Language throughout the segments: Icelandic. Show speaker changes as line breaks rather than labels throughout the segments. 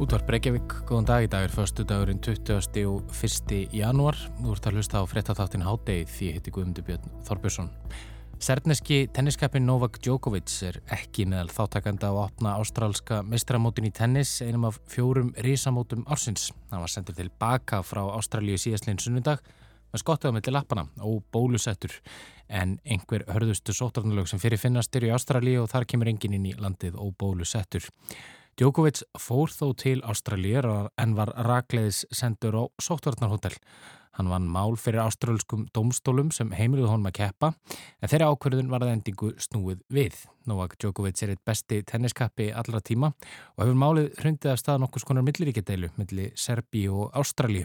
Útvar Breykjavík, góðan dag í dag er förstu dagurinn 20. og 1. janúar. Þú ert að hlusta á frettatháttin Hádegi því hitti Guðmundur Björn Þorbjörnsson. Serneski tenniskapin Novak Djokovic er ekki meðal þáttakanda á opna ástrálska mestramótin í tennis, einum af fjórum risamótum ársins. Það var sendur til baka frá Ástrálíu síðastlinn sunnundag með skottuða mellir lappana og bólusettur en einhver hörðustu sótarnalög sem fyrir finnast er í Ástrálíu og þar kemur engin inn í landið og bólusettur. Djokovic fór þó til Ástralýr en var rakleiðis sendur á Sóttvarnarhótel. Hann vann mál fyrir ástralskum domstólum sem heimiluð honum að keppa en þeirra ákverðun var að endingu snúið við. Novak Djokovic er eitt besti tenniskappi allra tíma og hefur málið hrundið af stað nokkus konar milliríkjadeilu millir Serbi og Ástralíu.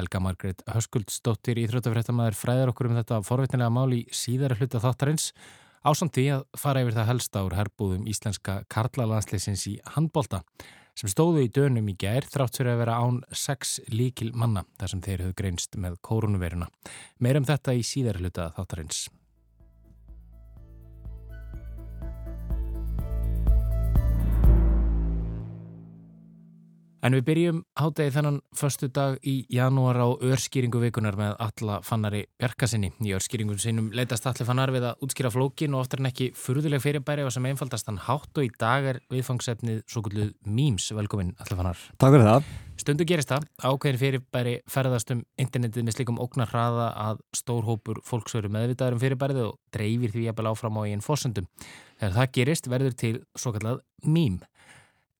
Helga Margret Höskuldsdóttir í Þrjóttafrættamæður fræðar okkur um þetta forvitnilega mál í síðara hluta þáttarins Ásamt því að fara yfir það helst ár herbúðum íslenska karlalansleisins í handbolta sem stóðu í dönum í gær þrátt fyrir að vera án sex líkil manna þar sem þeir höfðu greinst með kórunveruna. Meirum þetta í síðar hluta þáttarins. En við byrjum hátegi þennan förstu dag í janúar á örskýringu vikunar með alla fannari Bjarkasinni. Í örskýringum sinum leytast allir fannar við að útskýra flókin og oftar en ekki furðuleg fyrirbæri og sem einfaldast hann hátt og í dag er viðfangsefnið svo gulluð mýms. Velkomin allir fannar.
Takk fyrir það.
Stundu gerist það. Ákveðin fyrirbæri ferðast um internetið með slikum ógnar hraða að stórhópur fólksveru meðvitaður um fyrirbærið og dreifir því jafnvel áfram á einn fórsöndum. Þegar það gerist verður til svo kallað mým.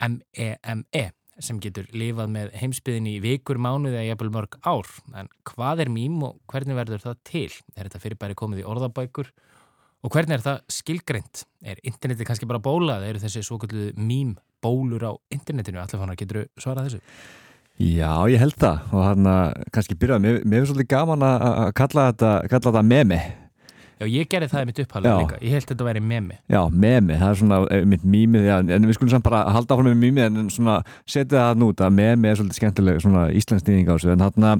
M-E-M-E sem getur lifað með heimsbyðinni í vikur, mánuði eða jafnvel mörg ár. En hvað er mým og hvernig verður það til? Er þetta fyrirbæri komið í orðabækur? Og hvernig er það skilgreynd? Er interneti kannski bara bólað? Er þessi svo kallu mým bólur á internetinu? Allir fannar, getur svarað þessu?
Já, ég held það og hann kannski byrjaði, mér, mér finnst svolítið gaman að kalla þetta, kalla þetta memi
Já, ég gerði það mitt upphallega líka. Ég held að þetta væri memi.
Já, memi, það er svona eh, mitt mýmið, en við skulum samt bara halda áfram með mýmið en svona setja það nút að memi er svolítið skemmtileg svona íslensknýðing á þessu en þarna,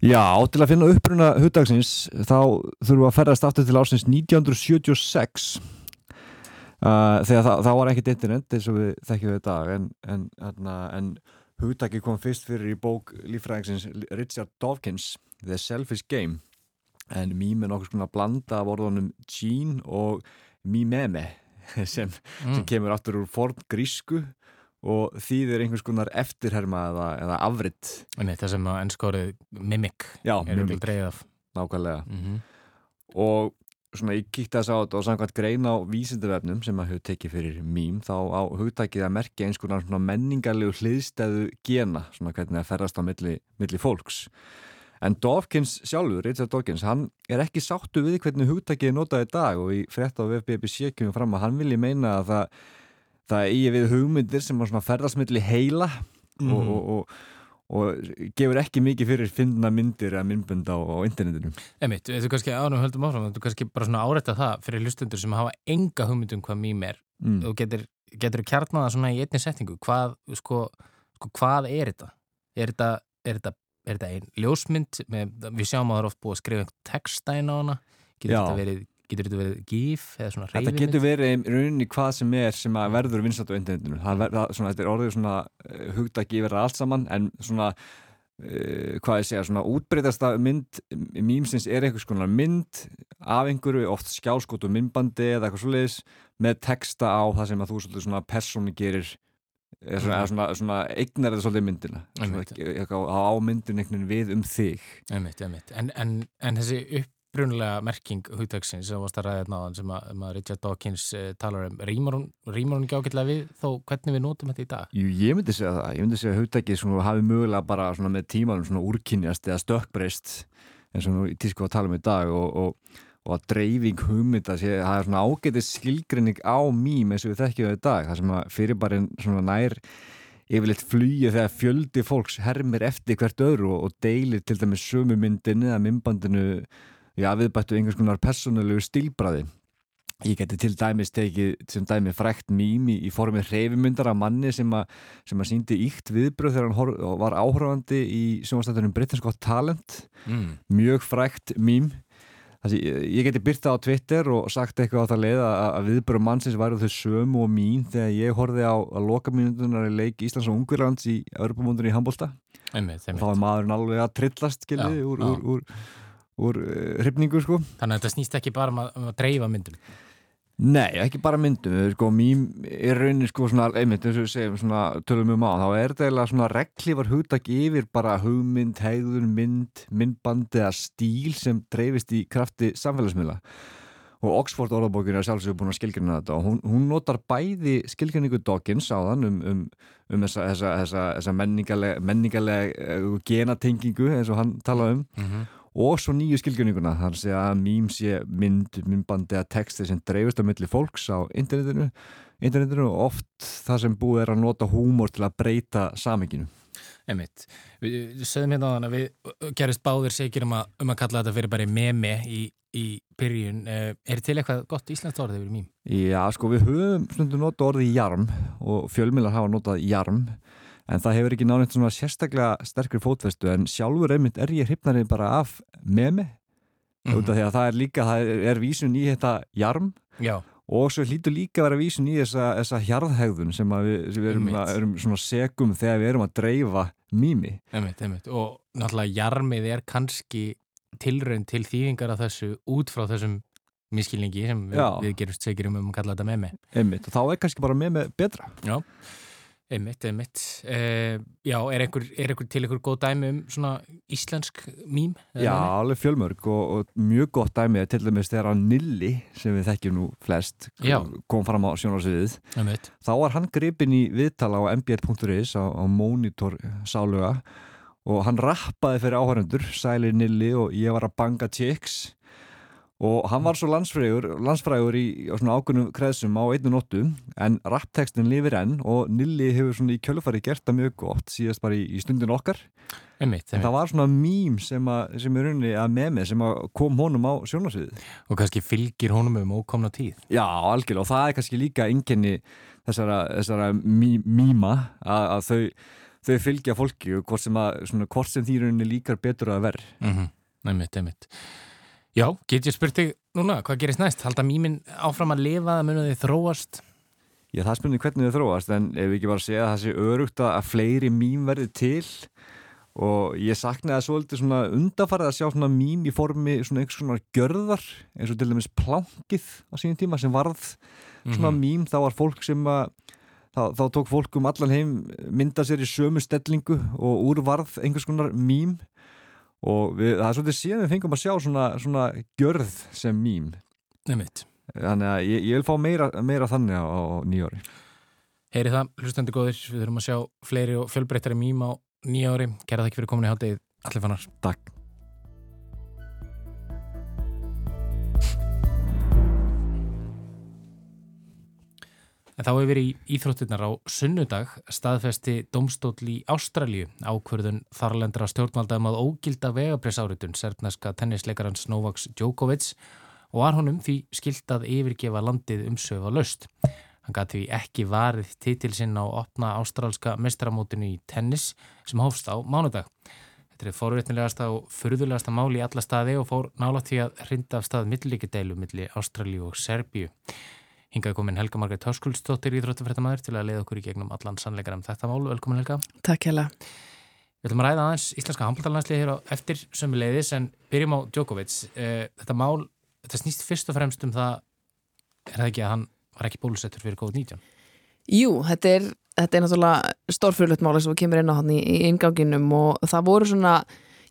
já, til að finna uppruna huddagsins þá þurfum við að ferðast aftur til ásins 1976 uh, þegar það, það var ekkert internet eins og við þekkjum við í dag en, en, en, en hugdagi kom fyrst fyrir í bók lífræðingsins Richard Dawkins The Selfish Game en mím er nokkur svona blanda af orðunum Jean og Mimeme sem, mm. sem kemur áttur úr forn grísku og þýðir einhvers konar eftirherma eða, eða afritt
Það sem að ennskórið mimik
Já,
mimik
Nákvæmlega. Mm -hmm. og svona ég kíkti þess þetta og samkvæmt greina á vísindavefnum sem að hefur tekið fyrir mím þá á hugtækið að merkja eins konar menningarlegu hliðstæðu gena svona hvernig það ferðast á milli, milli fólks En Dawkins sjálfur, Richard Dawkins, hann er ekki sáttu við hvernig hugtækið er notað í dag og í frett á FBBC kemur fram að hann vilji meina að það, það eigi við hugmyndir sem er ferðarsmilli heila mm. og, og, og, og gefur ekki mikið fyrir finna myndir eða myndbund á, á internetinu.
Emitt, þú kannski ánum höldum áfram, þú kannski bara svona árætta það fyrir hlustundur sem hafa enga hugmyndum hvað mým er mm. og getur, getur kjartnaða svona í einni settingu, hvað, sko, sko, hvað er þetta? Er þetta, er þetta er þetta einn ljósmynd með, við sjáum að það er oft búið að skrifa einhvern textæn á hana. Getur þetta verið, getur þetta verið gíf eða svona reyfimynd
þetta getur verið rauninni hvað sem er sem að verður vinsat á internetinu. Það, það, svona, þetta er orðið svona uh, hugdagi verið allt saman en svona uh, hvað ég segja svona útbreytasta mynd mýmsins er einhvers konar mynd af einhverju oft skjálskótu myndbandi eða eitthvað svoleiðis með texta á það sem að þú svona persónu gerir Svona, mm. svona, svona eignar þetta svolítið myndina á myndin einhvern við um þig
einmitt, einmitt. En, en, en þessi uppbrunlega merking hugdagsins sem varst að ræða náðan sem að, að Richard Dawkins uh, talar um rýmar hún, ekki ágætlega við þó hvernig við nótum þetta í dag?
Jú, ég myndi segja það, ég myndi segja að hugdagið hafi mögulega bara með tímanum úrkynjast eða stökkbreyst eins og nú í tísku að tala um í dag og, og og að dreifing hugmynda sé, það er svona ágætið skilgrinning á mým eins og við þekkjum það í dag, það sem að fyrir bara svona nær yfirleitt flýja þegar fjöldi fólks hermir eftir hvert öðru og, og deilir til dæmis sömu myndinu eða mymbandinu já, viðbættu einhvers konar personalegu stílbræði ég geti til dæmis tekið sem dæmi frækt mým í, formi hreyfimyndar af manni sem að, sem að síndi íkt viðbröð þegar hann var áhrifandi í sjónastættunum Britain's Got Talent. Mm. mjög frækt mým ég geti byrta á Twitter og sagt eitthvað á það leið að, að viðbörum mannsins væru þau sömu og mín þegar ég horfið á að loka mínutunar í leik Íslands og Ungverlands í Örbumundunni í handbólta og þá er maðurinn alveg að trillast skilji, úr, úr, úr, úr uh, hrifningu sko.
Þannig að þetta snýst ekki bara um að, um að dreifa myndum
Nei, ekki bara myndum, sko, mým er raunin sko svona, einmitt eins og við segjum svona tölum um á, þá er þetta eiginlega svona reglívar hugtak yfir bara hugmynd, hegðun, mynd, myndbandi eða stíl sem dreifist í krafti samfélagsmiðla. Og Oxford orðabókinu er sjálfsögur búin að skilgjörna þetta og hún, hún notar bæði skilgjörningu Dawkins á þann um, um, um þessa, þessa, þessa, menningalega, menningalega uh, genatengingu eins og hann talaði um mm -hmm og svo nýju skilgjörninguna þar sé að mým sé mynd, myndbandi eða texti sem dreifist á milli fólks á internetinu, internetinu og oft það sem búið er að nota húmor til að breyta samenginu.
Emitt, við sögum hérna á þann að við gerist báðir segir um að, um að kalla þetta fyrir bara meme í, í byrjun. Eh, er til eitthvað gott íslenskt orðið fyrir mým?
Já, sko við höfum stundum nota orðið jarm og fjölmiðlar hafa notað jarm en það hefur ekki náðin svona sérstaklega sterkur fótvestu en sjálfur einmitt er ég hryfnarinn bara af memi mm -hmm. að það er líka, það er, er vísun í þetta jarm.
Já.
og svo hlýtur líka að vera vísun í þessa, þessa hjarðhegðun sem við, sem við erum, að, erum svona segum þegar við erum að dreifa mými.
Einmitt, einmitt. og náttúrulega jarmið er kannski tilraun til þýðingar af þessu út frá þessum miskilningi sem við, við gerum segir um að kalla þetta memi
einmitt, og þá er kannski bara memi betra.
Já Einmitt, einmitt. Uh, já, er einhver, er einhver til einhver góð dæmi um svona íslensk mým?
Já, alveg fjölmörg og, og mjög gott dæmi er til dæmis þegar Nilli, sem við þekkjum nú flest, já. kom fram á sjónarsviðið.
Einmitt.
Þá var hann gripin í viðtala á mbl.is á, á monitor sáluga og hann rappaði fyrir áhærendur, sæli Nilli og ég var að banga chicks og hann var svo landsfrægur, landsfrægur í svona ákveðnum kreðsum á einu nóttu en rapptekstin lifir enn og Nilli hefur svona í kjölufari gert það mjög gott síðast bara í, í stundin okkar
einmitt, einmitt.
það var svona mým sem, að, sem er unni að með mig sem kom honum á sjónasviðið
og kannski fylgir honum um ókomna tíð
já, algjörlega og það er kannski líka enginni þessara, þessara mý, mýma að, að þau, þau fylgja fólki og hvort sem, að, sem því unni líkar betur að verð
mm -hmm. einmitt, einmitt Já, get ég spurt þig núna, hvað gerist næst? Halda mýmin áfram að lifa að munu þið þróast?
Já, það spurning hvernig þið þróast, en ef við ekki bara segja að það sé örugt að fleiri mým verði til og ég saknaði að svolítið svona undafarið að sjá svona mým í formi svona einhvers svona görðar eins og til dæmis plankið á sínum tíma sem varð svona mm -hmm. mým, þá var fólk sem að þá, þá tók fólk um allan heim mynda sér í sömu stellingu og úr varð einhvers konar mým og við, það er svolítið síðan við fengum að sjá svona, svona gjörð sem mým Þannig að ég, ég vil fá meira, meira þannig á, á nýjári
Heyri það, hlustandi góðir við þurfum að sjá fleiri og fjölbreyttari mým á nýjári, gera það ekki fyrir komin í háttegið Allir fannar.
Takk
En þá hefur við í Íþróttirnar á sunnudag staðfesti domstól í Ástralju ákverðun þarlendra stjórnvaldaðum að ógilda vegapressáritun serfneska tennisleikarans Novaks Djokovic og var honum því skilt að yfirgefa landið umsöfa löst. Hann gæti því ekki varið titil sinn á opna ástralska mestramótinu í tennis sem hófst á mánudag. Þetta er fórvétnilegasta og fyrðulegasta máli í alla staði og fór nála því að hrinda af stað millíkideilu millir Ástralju og Serbíu. Hingað komin Helga Margreit Hörskuldsdóttir íþróttafrættamæður til að leiða okkur í gegnum allan sannleikar um þetta mál. Velkomin Helga.
Takk hella.
Við ætlum að ræða aðeins íslenska handbóltalanslið hér á eftir sömu leiðis en byrjum á Djokovic. Eh, þetta mál, þetta snýst fyrst og fremst um það, er það ekki að hann var ekki bólusettur fyrir COVID-19?
Jú, þetta er, þetta er náttúrulega stórfjörlult mál sem kemur inn á hann í, í inganginum og það voru svona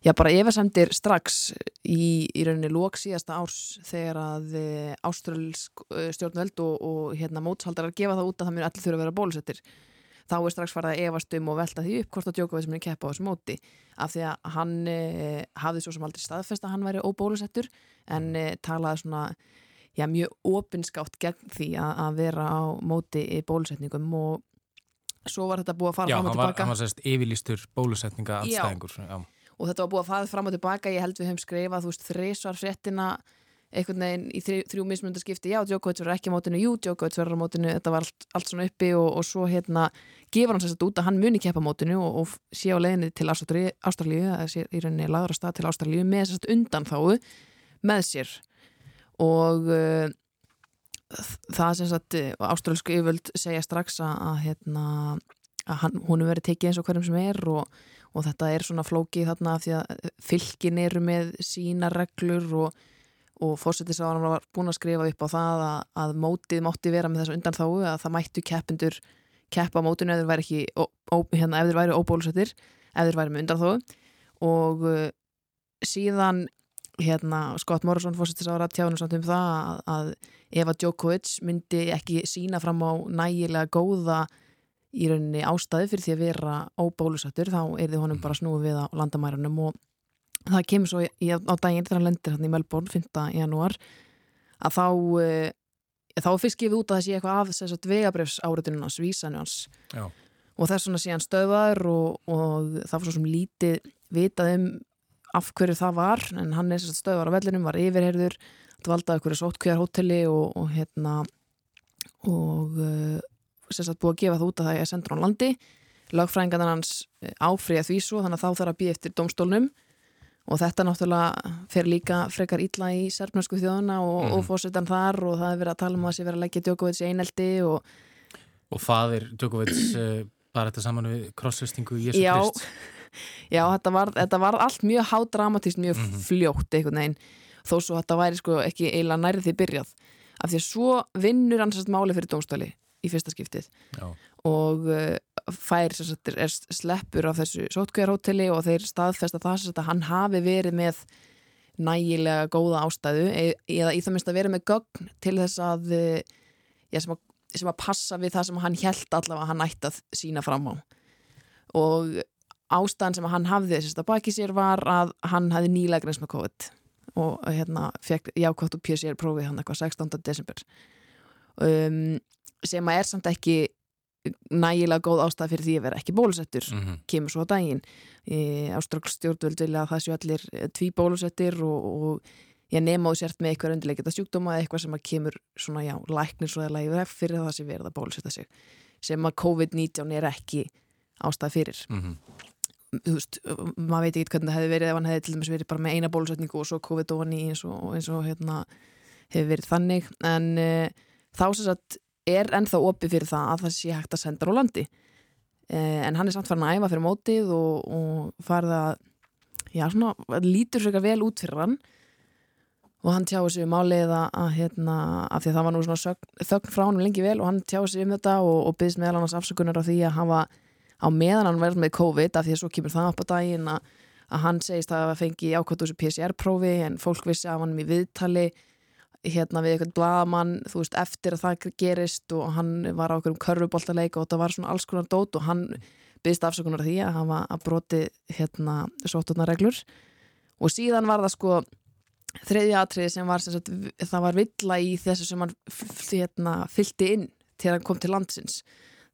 Já, bara efasemdir strax í, í rauninni lók síðasta árs þegar að eh, áströlsk eh, stjórnveld og, og hérna mótshaldarar gefa það út að það mjög allir þurfa að vera bólusettir. Þá er strax farið að efast um og velta því upp hvort að Djokovic muni keppa á þessu móti af því að hann eh, hafði svo sem aldrei staðfest að hann væri óbólusettur en eh, talaði svona já, mjög opinskátt gegn því að, að vera á móti í bólusetningum og svo var þetta búið að fara fram og
tilbaka.
Já,
hann var sérst yfirlýstur bólusetninga allstæðingur. Já, já
og þetta var búið að faða fram og tilbaka ég held við höfum skrifað, þú veist, þrísvar fréttina einhvern veginn í þrjú, þrjú mismundaskipti já, Djokovic verður ekki á mótinu, jú, Djokovic verður á mótinu. Þetta var allt, allt svona uppi og, og svo hérna gefur hann sérstaklega út að hann muni keppa mótinu og, og sé á leginni til Ástralíu eða sé í rauninni laður að stað til Ástralíu með sérstaklega undan þáu með sér. Og uh, það sem sagt ástrálsku yfirvöld segja strax að, að, hérna, að hann, hún er verið tekið eins og hverjum sem er og, og þetta er svona flókið þarna því að fylgin eru með sína reglur og, og fórsetisvaran var búin að skrifa upp á það að, að mótið mátti vera með þessu undan þáu að það mættu keppindur keppa mótinu ef þeir væri ó, ó, hérna, ef þeir væri óbólusettir ef þeir væri með undan þáu og uh, síðan hérna, Scott Morrison fórsetisvaran tjáðum samt um það að, að ef að Djokovic myndi ekki sína fram á nægilega góða í rauninni ástæði fyrir því að vera óbólusættur þá er þið honum bara snúið við á landamærunum og það kemur svo í, á daginn þegar hann lendir hann í Melbourne 5. janúar að þá e, þá fyrst gefið út að það sé eitthvað af þess að vegabrefs áriðunum hans, vísanu hans
Já.
og þess vegna sé hann stöðvar og, og það var svo sem lítið vitað um af hverju það var en hann er stöðvar á vellinum, var yfirherður dvalda ykkur sótkvíjar hóteli og, og hérna og uh, sérstaklega búið að gefa það út að það er sendur á landi. Lagfræðingarnar hans eh, áfriða því svo þannig að þá þarf að býja eftir domstólnum og þetta náttúrulega fer líka frekar illa í serfnösku þjóðuna og, mm. og fórsetan þar og það er verið að tala um að sé verið að leggja Djokovic í eineldi og
Og fadir Djokovic uh, bara þetta saman við krossvestingu í Jésu Krist.
Já, þetta var, þetta var allt mjög hádramatíst, mjög mm -hmm. fljótt einhvern veginn. Þó svo þetta væri sko ekki eiginlega nærið því byrjað. Af því að svo vinnur ansast máli fyrir dómstáli í fyrsta skiptið Já. og uh, fær sagt, er sleppur af þessu sótkvæðarhóteli og þeir staðfesta það að hann hafi verið með nægilega góða ástæðu e eða í það minnst að vera með gögn til þess að, ja, sem, að sem að passa við það sem hann held allavega hann ætti að sína fram á og ástæðan sem hann hafði þessist að baki sér var að hann hafi nýlega greins með COVID og hérna fekk jákvæmt og PCR prófið hann eitthvað 16. desember um, sem að er samt ekki nægilega góð ástæð fyrir því að vera ekki bólusettur mm -hmm. kemur svo á daginn. Áströkstjórnvöld vilja að það séu allir eh, tví bólusettir og, og ég nema og sért með eitthvað öndilegita sjúkdóma eða eitthvað sem að kemur svona já, læknir svo eða lægur eftir fyrir það sem verða að bólusetta sig sem að COVID-19 er ekki ástæð fyrir. Mm -hmm þú veist, maður veit ekki hvernig það hefði verið ef hann hefði til dæmis verið bara með eina bólusetningu og svo COVID ofan í eins og, eins og hérna, hefur verið þannig. En uh, þá sem sagt er ennþá opið fyrir það að það sé hægt að senda á landi. Uh, en hann er samt farin að æfa fyrir mótið og, og farið að já svona, lítur sér vel út fyrir hann. Og hann tjáði sig um álið að, hérna, af því að það var nú svona þögn frá hann lengi vel og hann tjáði sig um þetta og, og byggðist meðal annars afsökunar á því að hafa á meðan hann verður með COVID af því að svo kemur það upp á daginn að, að hann segist að það fengi ákvæmt úr þessu PCR-prófi en fólk vissi að hann er í viðtali hérna við eitthvað bladamann þú veist eftir að það gerist og hann var á okkur um körfuboltaleik og það var svona alls konar dót og hann byggst afsökunar því að hann var að broti hérna sóttunarreglur og síðan var það sko þriðja atrið sem var sem sagt, það var villa í þessu sem hann hérna, fylgti inn til hann kom til landsins.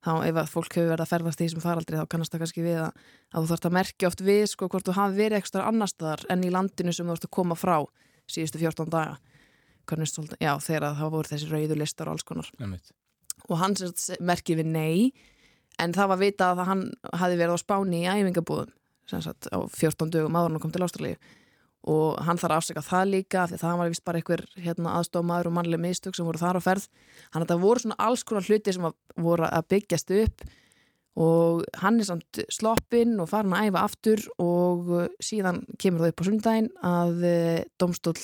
Þá ef að fólk hefur verið að ferðast í þessum faraldri þá kannast það kannski við að, að þú þarfst að merkja oft við sko hvort þú hafi verið ekstra annar staðar enn í landinu sem þú þarfst að koma frá síðustu 14 daga Hvernig, já þegar það voru þessi rauðu listar og alls konar.
Nefnt.
og hann merkið við nei en það var vita að hann hafi verið á spáni í æfingabúðum sagt, á 14 dögum áður hann kom til Ástralíu. Og hann þarf að afsaka það líka því það var vist bara einhver hérna, aðstofmaður og mannleg mistök sem voru þar á ferð. Hann þetta voru svona alls konar hluti sem voru að byggjast upp. Og hann er samt sloppinn og farin að æfa aftur og uh, síðan kemur það upp á sundaginn að uh, domstól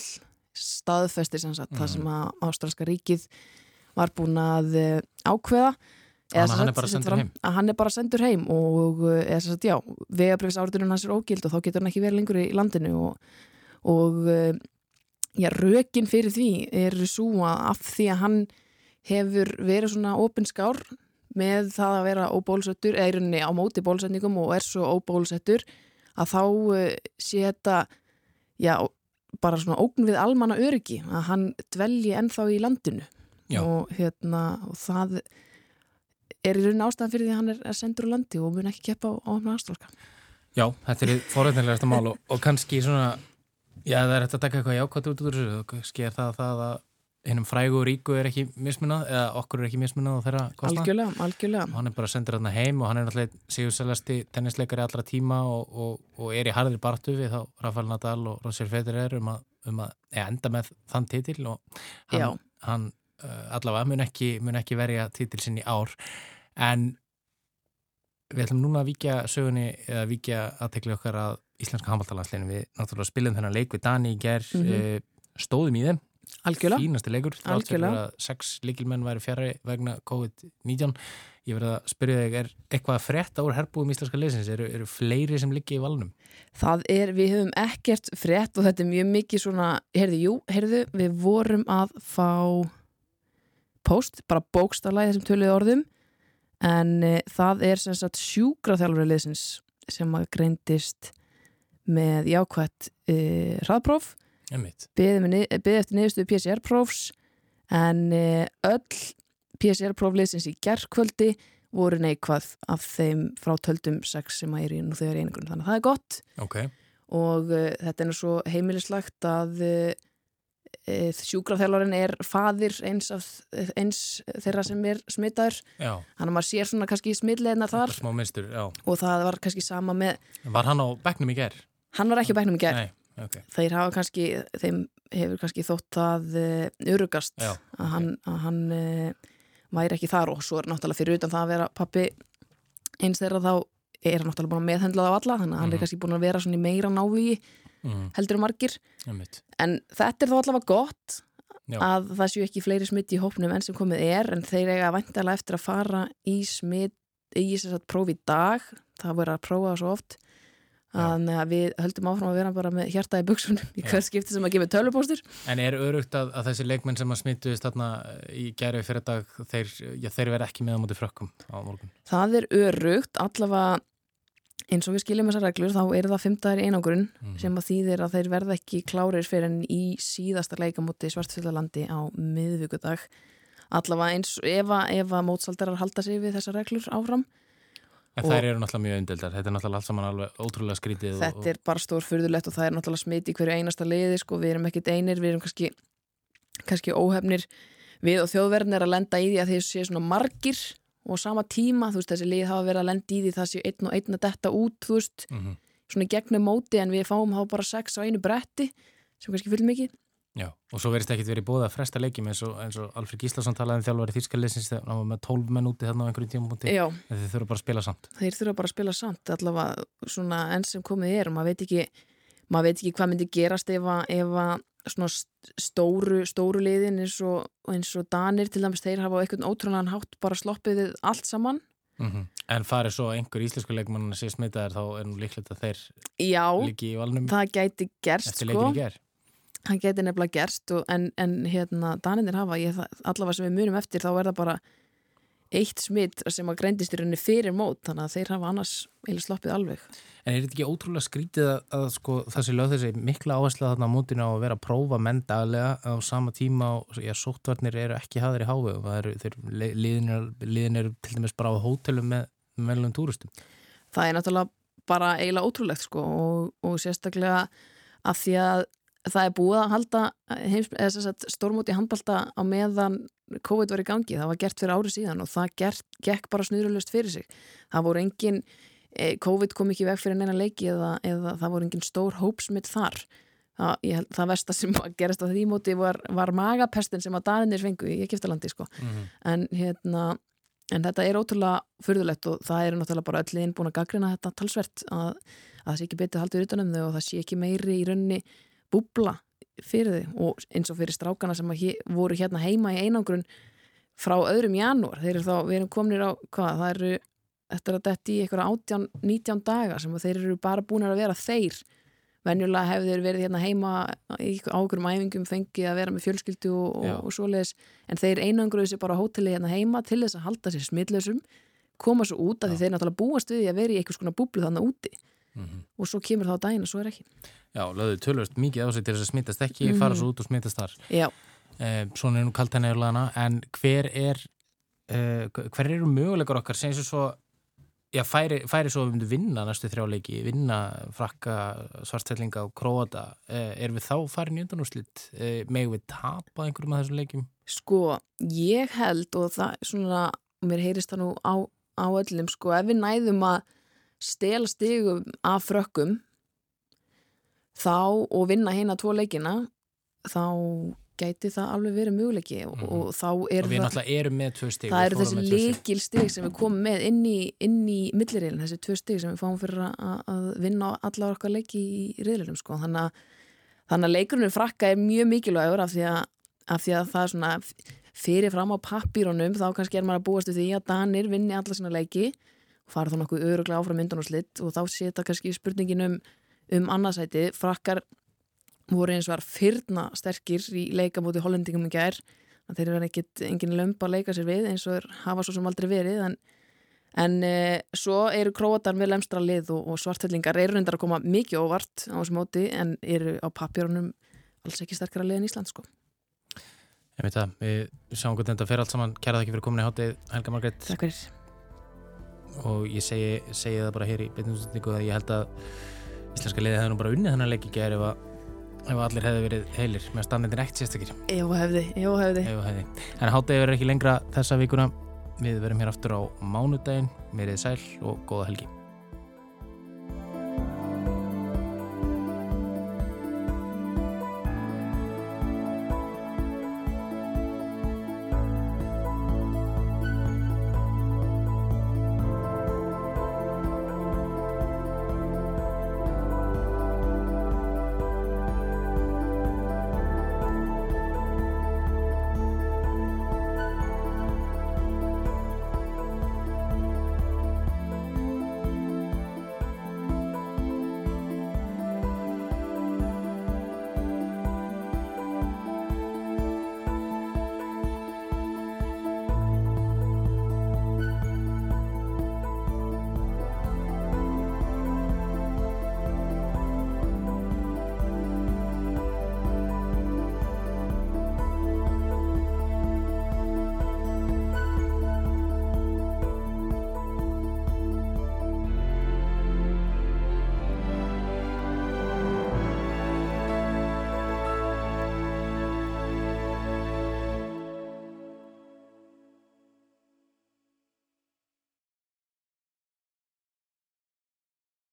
staðfestir sem sagt, mm. það sem að Ástralska ríkið var búin að uh, ákveða
Þannig að hann er bara sendur heim
að hann er bara sendur heim og sem sagt já, vegabrifis áriðunum hans er ógild og þá getur hann ekki verið lengur í landinu og, og já, rökin fyrir því er svo að af því að hann hefur verið svona opinskár með það að vera óbólusettur eða í rauninni á móti bólusetningum og er svo óbólusettur að þá sé þetta já, bara svona ógn við almanna öryggi að hann dvelji ennþá í landinu og hérna og það er í raun ástæðan fyrir því að hann er, sendur á landi og mun ekki keppa á ofna aðstofka.
Já, þetta er forveitnilegasta mál og, og kannski svona, já það er þetta að taka eitthvað jákvæmt út úr þessu, kannski er það það að hennum frægu og ríku er ekki mismunað eða okkur er ekki mismunað á þeirra kostna.
Algjörlega, algjörlega.
Og hann er bara sendur hérna heim og hann er náttúrulega sigursælasti tennisleikari allra tíma og, og, og er í harðir bartu við þá Rafael Nadal og Roger Federer um að um að enda með þann titil og hann, hann uh, allavega mun ekki, mun ekki verja titil sinn í ár en við ætlum núna að vikja sögunni eða vikja aðtekli okkar að íslenska handbóltalansleginu við náttúrulega spilum þennan leik við Dani í gerð mm -hmm. stóðum í þeim
Algjörlega.
fínasti leikur
Algjörlega.
sex líkilmenn væri fjari vegna COVID-19 ég verði að spyrja þig, er eitthvað frétt áur herbúum íslenska leysins, eru, eru fleiri sem liggi í valnum?
Það er, við höfum ekkert frétt og þetta er mjög mikið svona, heyrðu, jú, heyrðu við vorum að fá post, bara bókstarlæði þessum töluði orðum en e, það er sem sagt sjúkraþjálfur leysins sem að greindist með jákvætt e, hraðpróf beðið eftir niðurstuðu PCR-prófs en e, öll PCR-prófliðsins í gerðkvöldi voru neikvað af þeim frá töldum sex sem að er í nú þegar einingunum þannig að það er gott.
Okay.
og uh, þetta er nú svo heimilislagt að uh, sjúkrafþjálfarinn er fadir eins, af, eins þeirra sem er smittaður hann að maður sér svona kannski smidleina þar.
Mistur,
og það var kannski sama með
Var hann á begnum í gerð?
Hann var ekki á begnum í gerð
okay.
þeir hafa kannski þeim hefur kannski þótt að uh, urugast
Já,
að hann, að hann væri ekki þar og svo er náttúrulega fyrir utan það að vera pappi eins þeirra þá er hann náttúrulega búin að meðhendla það á alla þannig að hann er mhm. kannski búin að vera svona í meira návíi mm. heldur um margir en þetta er þá allavega gott Já. að það séu ekki fleiri smitt í hópnum enn sem komið er en þeir eiga vantilega eftir að fara í smitt í þess að prófi dag það voru að prófa svo oft Þannig að við höldum áfram að vera bara með hjarta í buksunum í hver skipti sem að gefa tölvupóstur.
En er örugt að, að þessi leikmenn sem að smittuðist þarna í gerði fyrir dag, þeir, þeir verða ekki með á móti frökkum á morgun?
Það er örugt, allavega eins og við skiljum þessar reglur, þá er það fymtaðir einangurinn mm. sem að þýðir að þeir verða ekki klárir fyrir enn í síðasta leika móti svartfjöldalandi á miðvíkudag. Allavega eins ef að mótsaldarar halda sig við þessar reglur áfram
En þær eru náttúrulega mjög undeldar, þetta er náttúrulega allt saman alveg ótrúlega skrítið.
Þetta og... er bara stór fyrðulegt og það er náttúrulega smit í hverju einasta liði sko, við erum ekkit einir, við erum kannski, kannski óhefnir við og þjóðverðin er að lenda í því að þeir séu svona margir og sama tíma, þú veist þessi lið hafa verið að lenda í því það séu einn og einn að detta út, þú veist, mm -hmm. svona gegnum móti en við fáum þá bara sex á einu bretti sem kannski fylg mikið
Já, og svo verist ekki verið búið að fresta leikjum eins og, eins og Alfred Gíslason talaði um þjálfari þýrskalessins þegar hann var með 12 menn úti þarna á einhverjum tímapunkti. En þeir þurfa bara að spila samt.
Þeir þurfa bara að spila samt, allavega svona enn sem komið er og maður veit ekki maður veit ekki hvað myndi gerast ef að, ef að svona stóru stóru liðin eins og, eins og Danir til dæmis þeir hafa eitthvað ótrúlega hátt bara sloppið allt saman.
Mm -hmm. En farið svo einhver íslensku leikmann að sé smitaðar þá er nú líklegt að þeir líki í valnum.
Já, það gæti gerst sko hann geti nefnilega gerst og, en, en hérna daninir hafa, ég, allavega sem við munum eftir þá er það bara eitt smitt sem að greindist í rauninni fyrir mót þannig að þeir hafa annars eða sloppið alveg.
En er þetta ekki ótrúlega skrítið að, að sko, þessi löð þessi mikla áhersla þarna á mótinu á að vera að prófa menn daglega á sama tíma og ja, sóttvarnir eru ekki haður í háu og eru, þeir, liðin, liðin eru til dæmis bara á hótelum með meðlum túristum.
Það er náttúrulega bara eiginlega ótrúlegt sko og, og sérstaklega að því að það er búið að halda stórmóti handbalta á meðan COVID var í gangi, það var gert fyrir ári síðan og það gert, gekk bara snurulust fyrir sig það voru engin eh, COVID kom ekki veg fyrir neina leiki eða, eða það voru engin stór hópsmitt þar það, ég, það versta sem gerist á því móti var, var magapestin sem að daðinir fengu í Ekiftalandi sko. mm -hmm. en hérna en þetta er ótrúlega fyrðulegt og það er náttúrulega bara öll einn búin að gaggrina þetta talsvert að, að það sé ekki betið haldið utanum þau og það sé ekki meiri í raunni búbla fyrir þið og eins og fyrir strákana sem voru hérna heima í einangrun frá öðrum janúar, þeir eru þá, við erum kominir á hvað, það eru eftir að þetta í eitthvað 18-19 daga sem þeir eru bara búin að vera þeir. Venjulega hefur þeir verið hérna heima í ákveðum æfingum fengið að vera með fjölskyldu og, og, svoleiðis. En þeir einangruðu sér bara á hóteli hérna heima til þess að halda sér smitlausum koma svo út af því þeir náttúrulega búast við að vera í eitthvað svona búblu þannig úti mm -hmm. og svo kemur það á daginn og svo er ekki.
Já, lögðu tölvöst mikið á sig til þess að smittast ekki, mm -hmm. fara svo út og smittast þar.
Já.
Eh, Svona er nú kalt henni eða en hver er eh, hver eru möguleikar okkar? Sem svo Já, færi, færi svo myndum vinna næstu þrjáleiki, vinna frakka svartstellinga og króata. Eh, er við þá farin í undanúslitt eh, með við tapa einhverjum af þessum leikim?
Sko, ég held og það svona, mér heyrist það nú á, á öllum, sko, ef við næðum að stela stigum af frökkum þá og vinna hérna tvo leikina þá gæti það alveg verið möguleiki og,
Mhm.
og þá
og
er
við
það
erum stig
það eru þessi
tvö stig.
sem við komum með inn í, í millireilin, þessi tvö stig sem við fáum fyrir að, vinna á alla okkar leiki í riðlunum sko. þannig að, þannig að leikurinn frakka er mjög mikilvægur af því að, af því að það er svona fyrir fram á pappírunum þá kannski er maður að búast við því að Danir vinni alla sína leiki og fara þá nokkuð öruglega áfram myndan og slitt og þá setja kannski spurningin um, um annarsæti, frakkar voru eins og var fyrna sterkir í leikamóti hollendingum í gær. Að þeir eru ekkit engin lömb að leika sér við eins og er, hafa svo sem aldrei verið en, en e, svo eru króatar með lemstra lið og, og svartfellingar eru reyndar að koma mikið óvart á þessu móti en eru á papjörunum alls ekki sterkara lið en Ísland sko.
Ég veit það, við sjáum hvernig þetta fer allt saman. Kæra það ekki fyrir komin í hátið Helga Margreit
Takk fyrir.
Og ég segi, segi það bara hér í beitinstundingu að ég held að íslenska liðið hefði nú bara unnið þennan leik í gær ef, að- ef allir hefði verið heilir. Með standindin ekkert sérstakir.
Og hefði, ef og hefði.
hefði. En hátið verður ekki lengra þessa vikuna. Við verum hér aftur á mánudaginn, verið sæl og góða helgi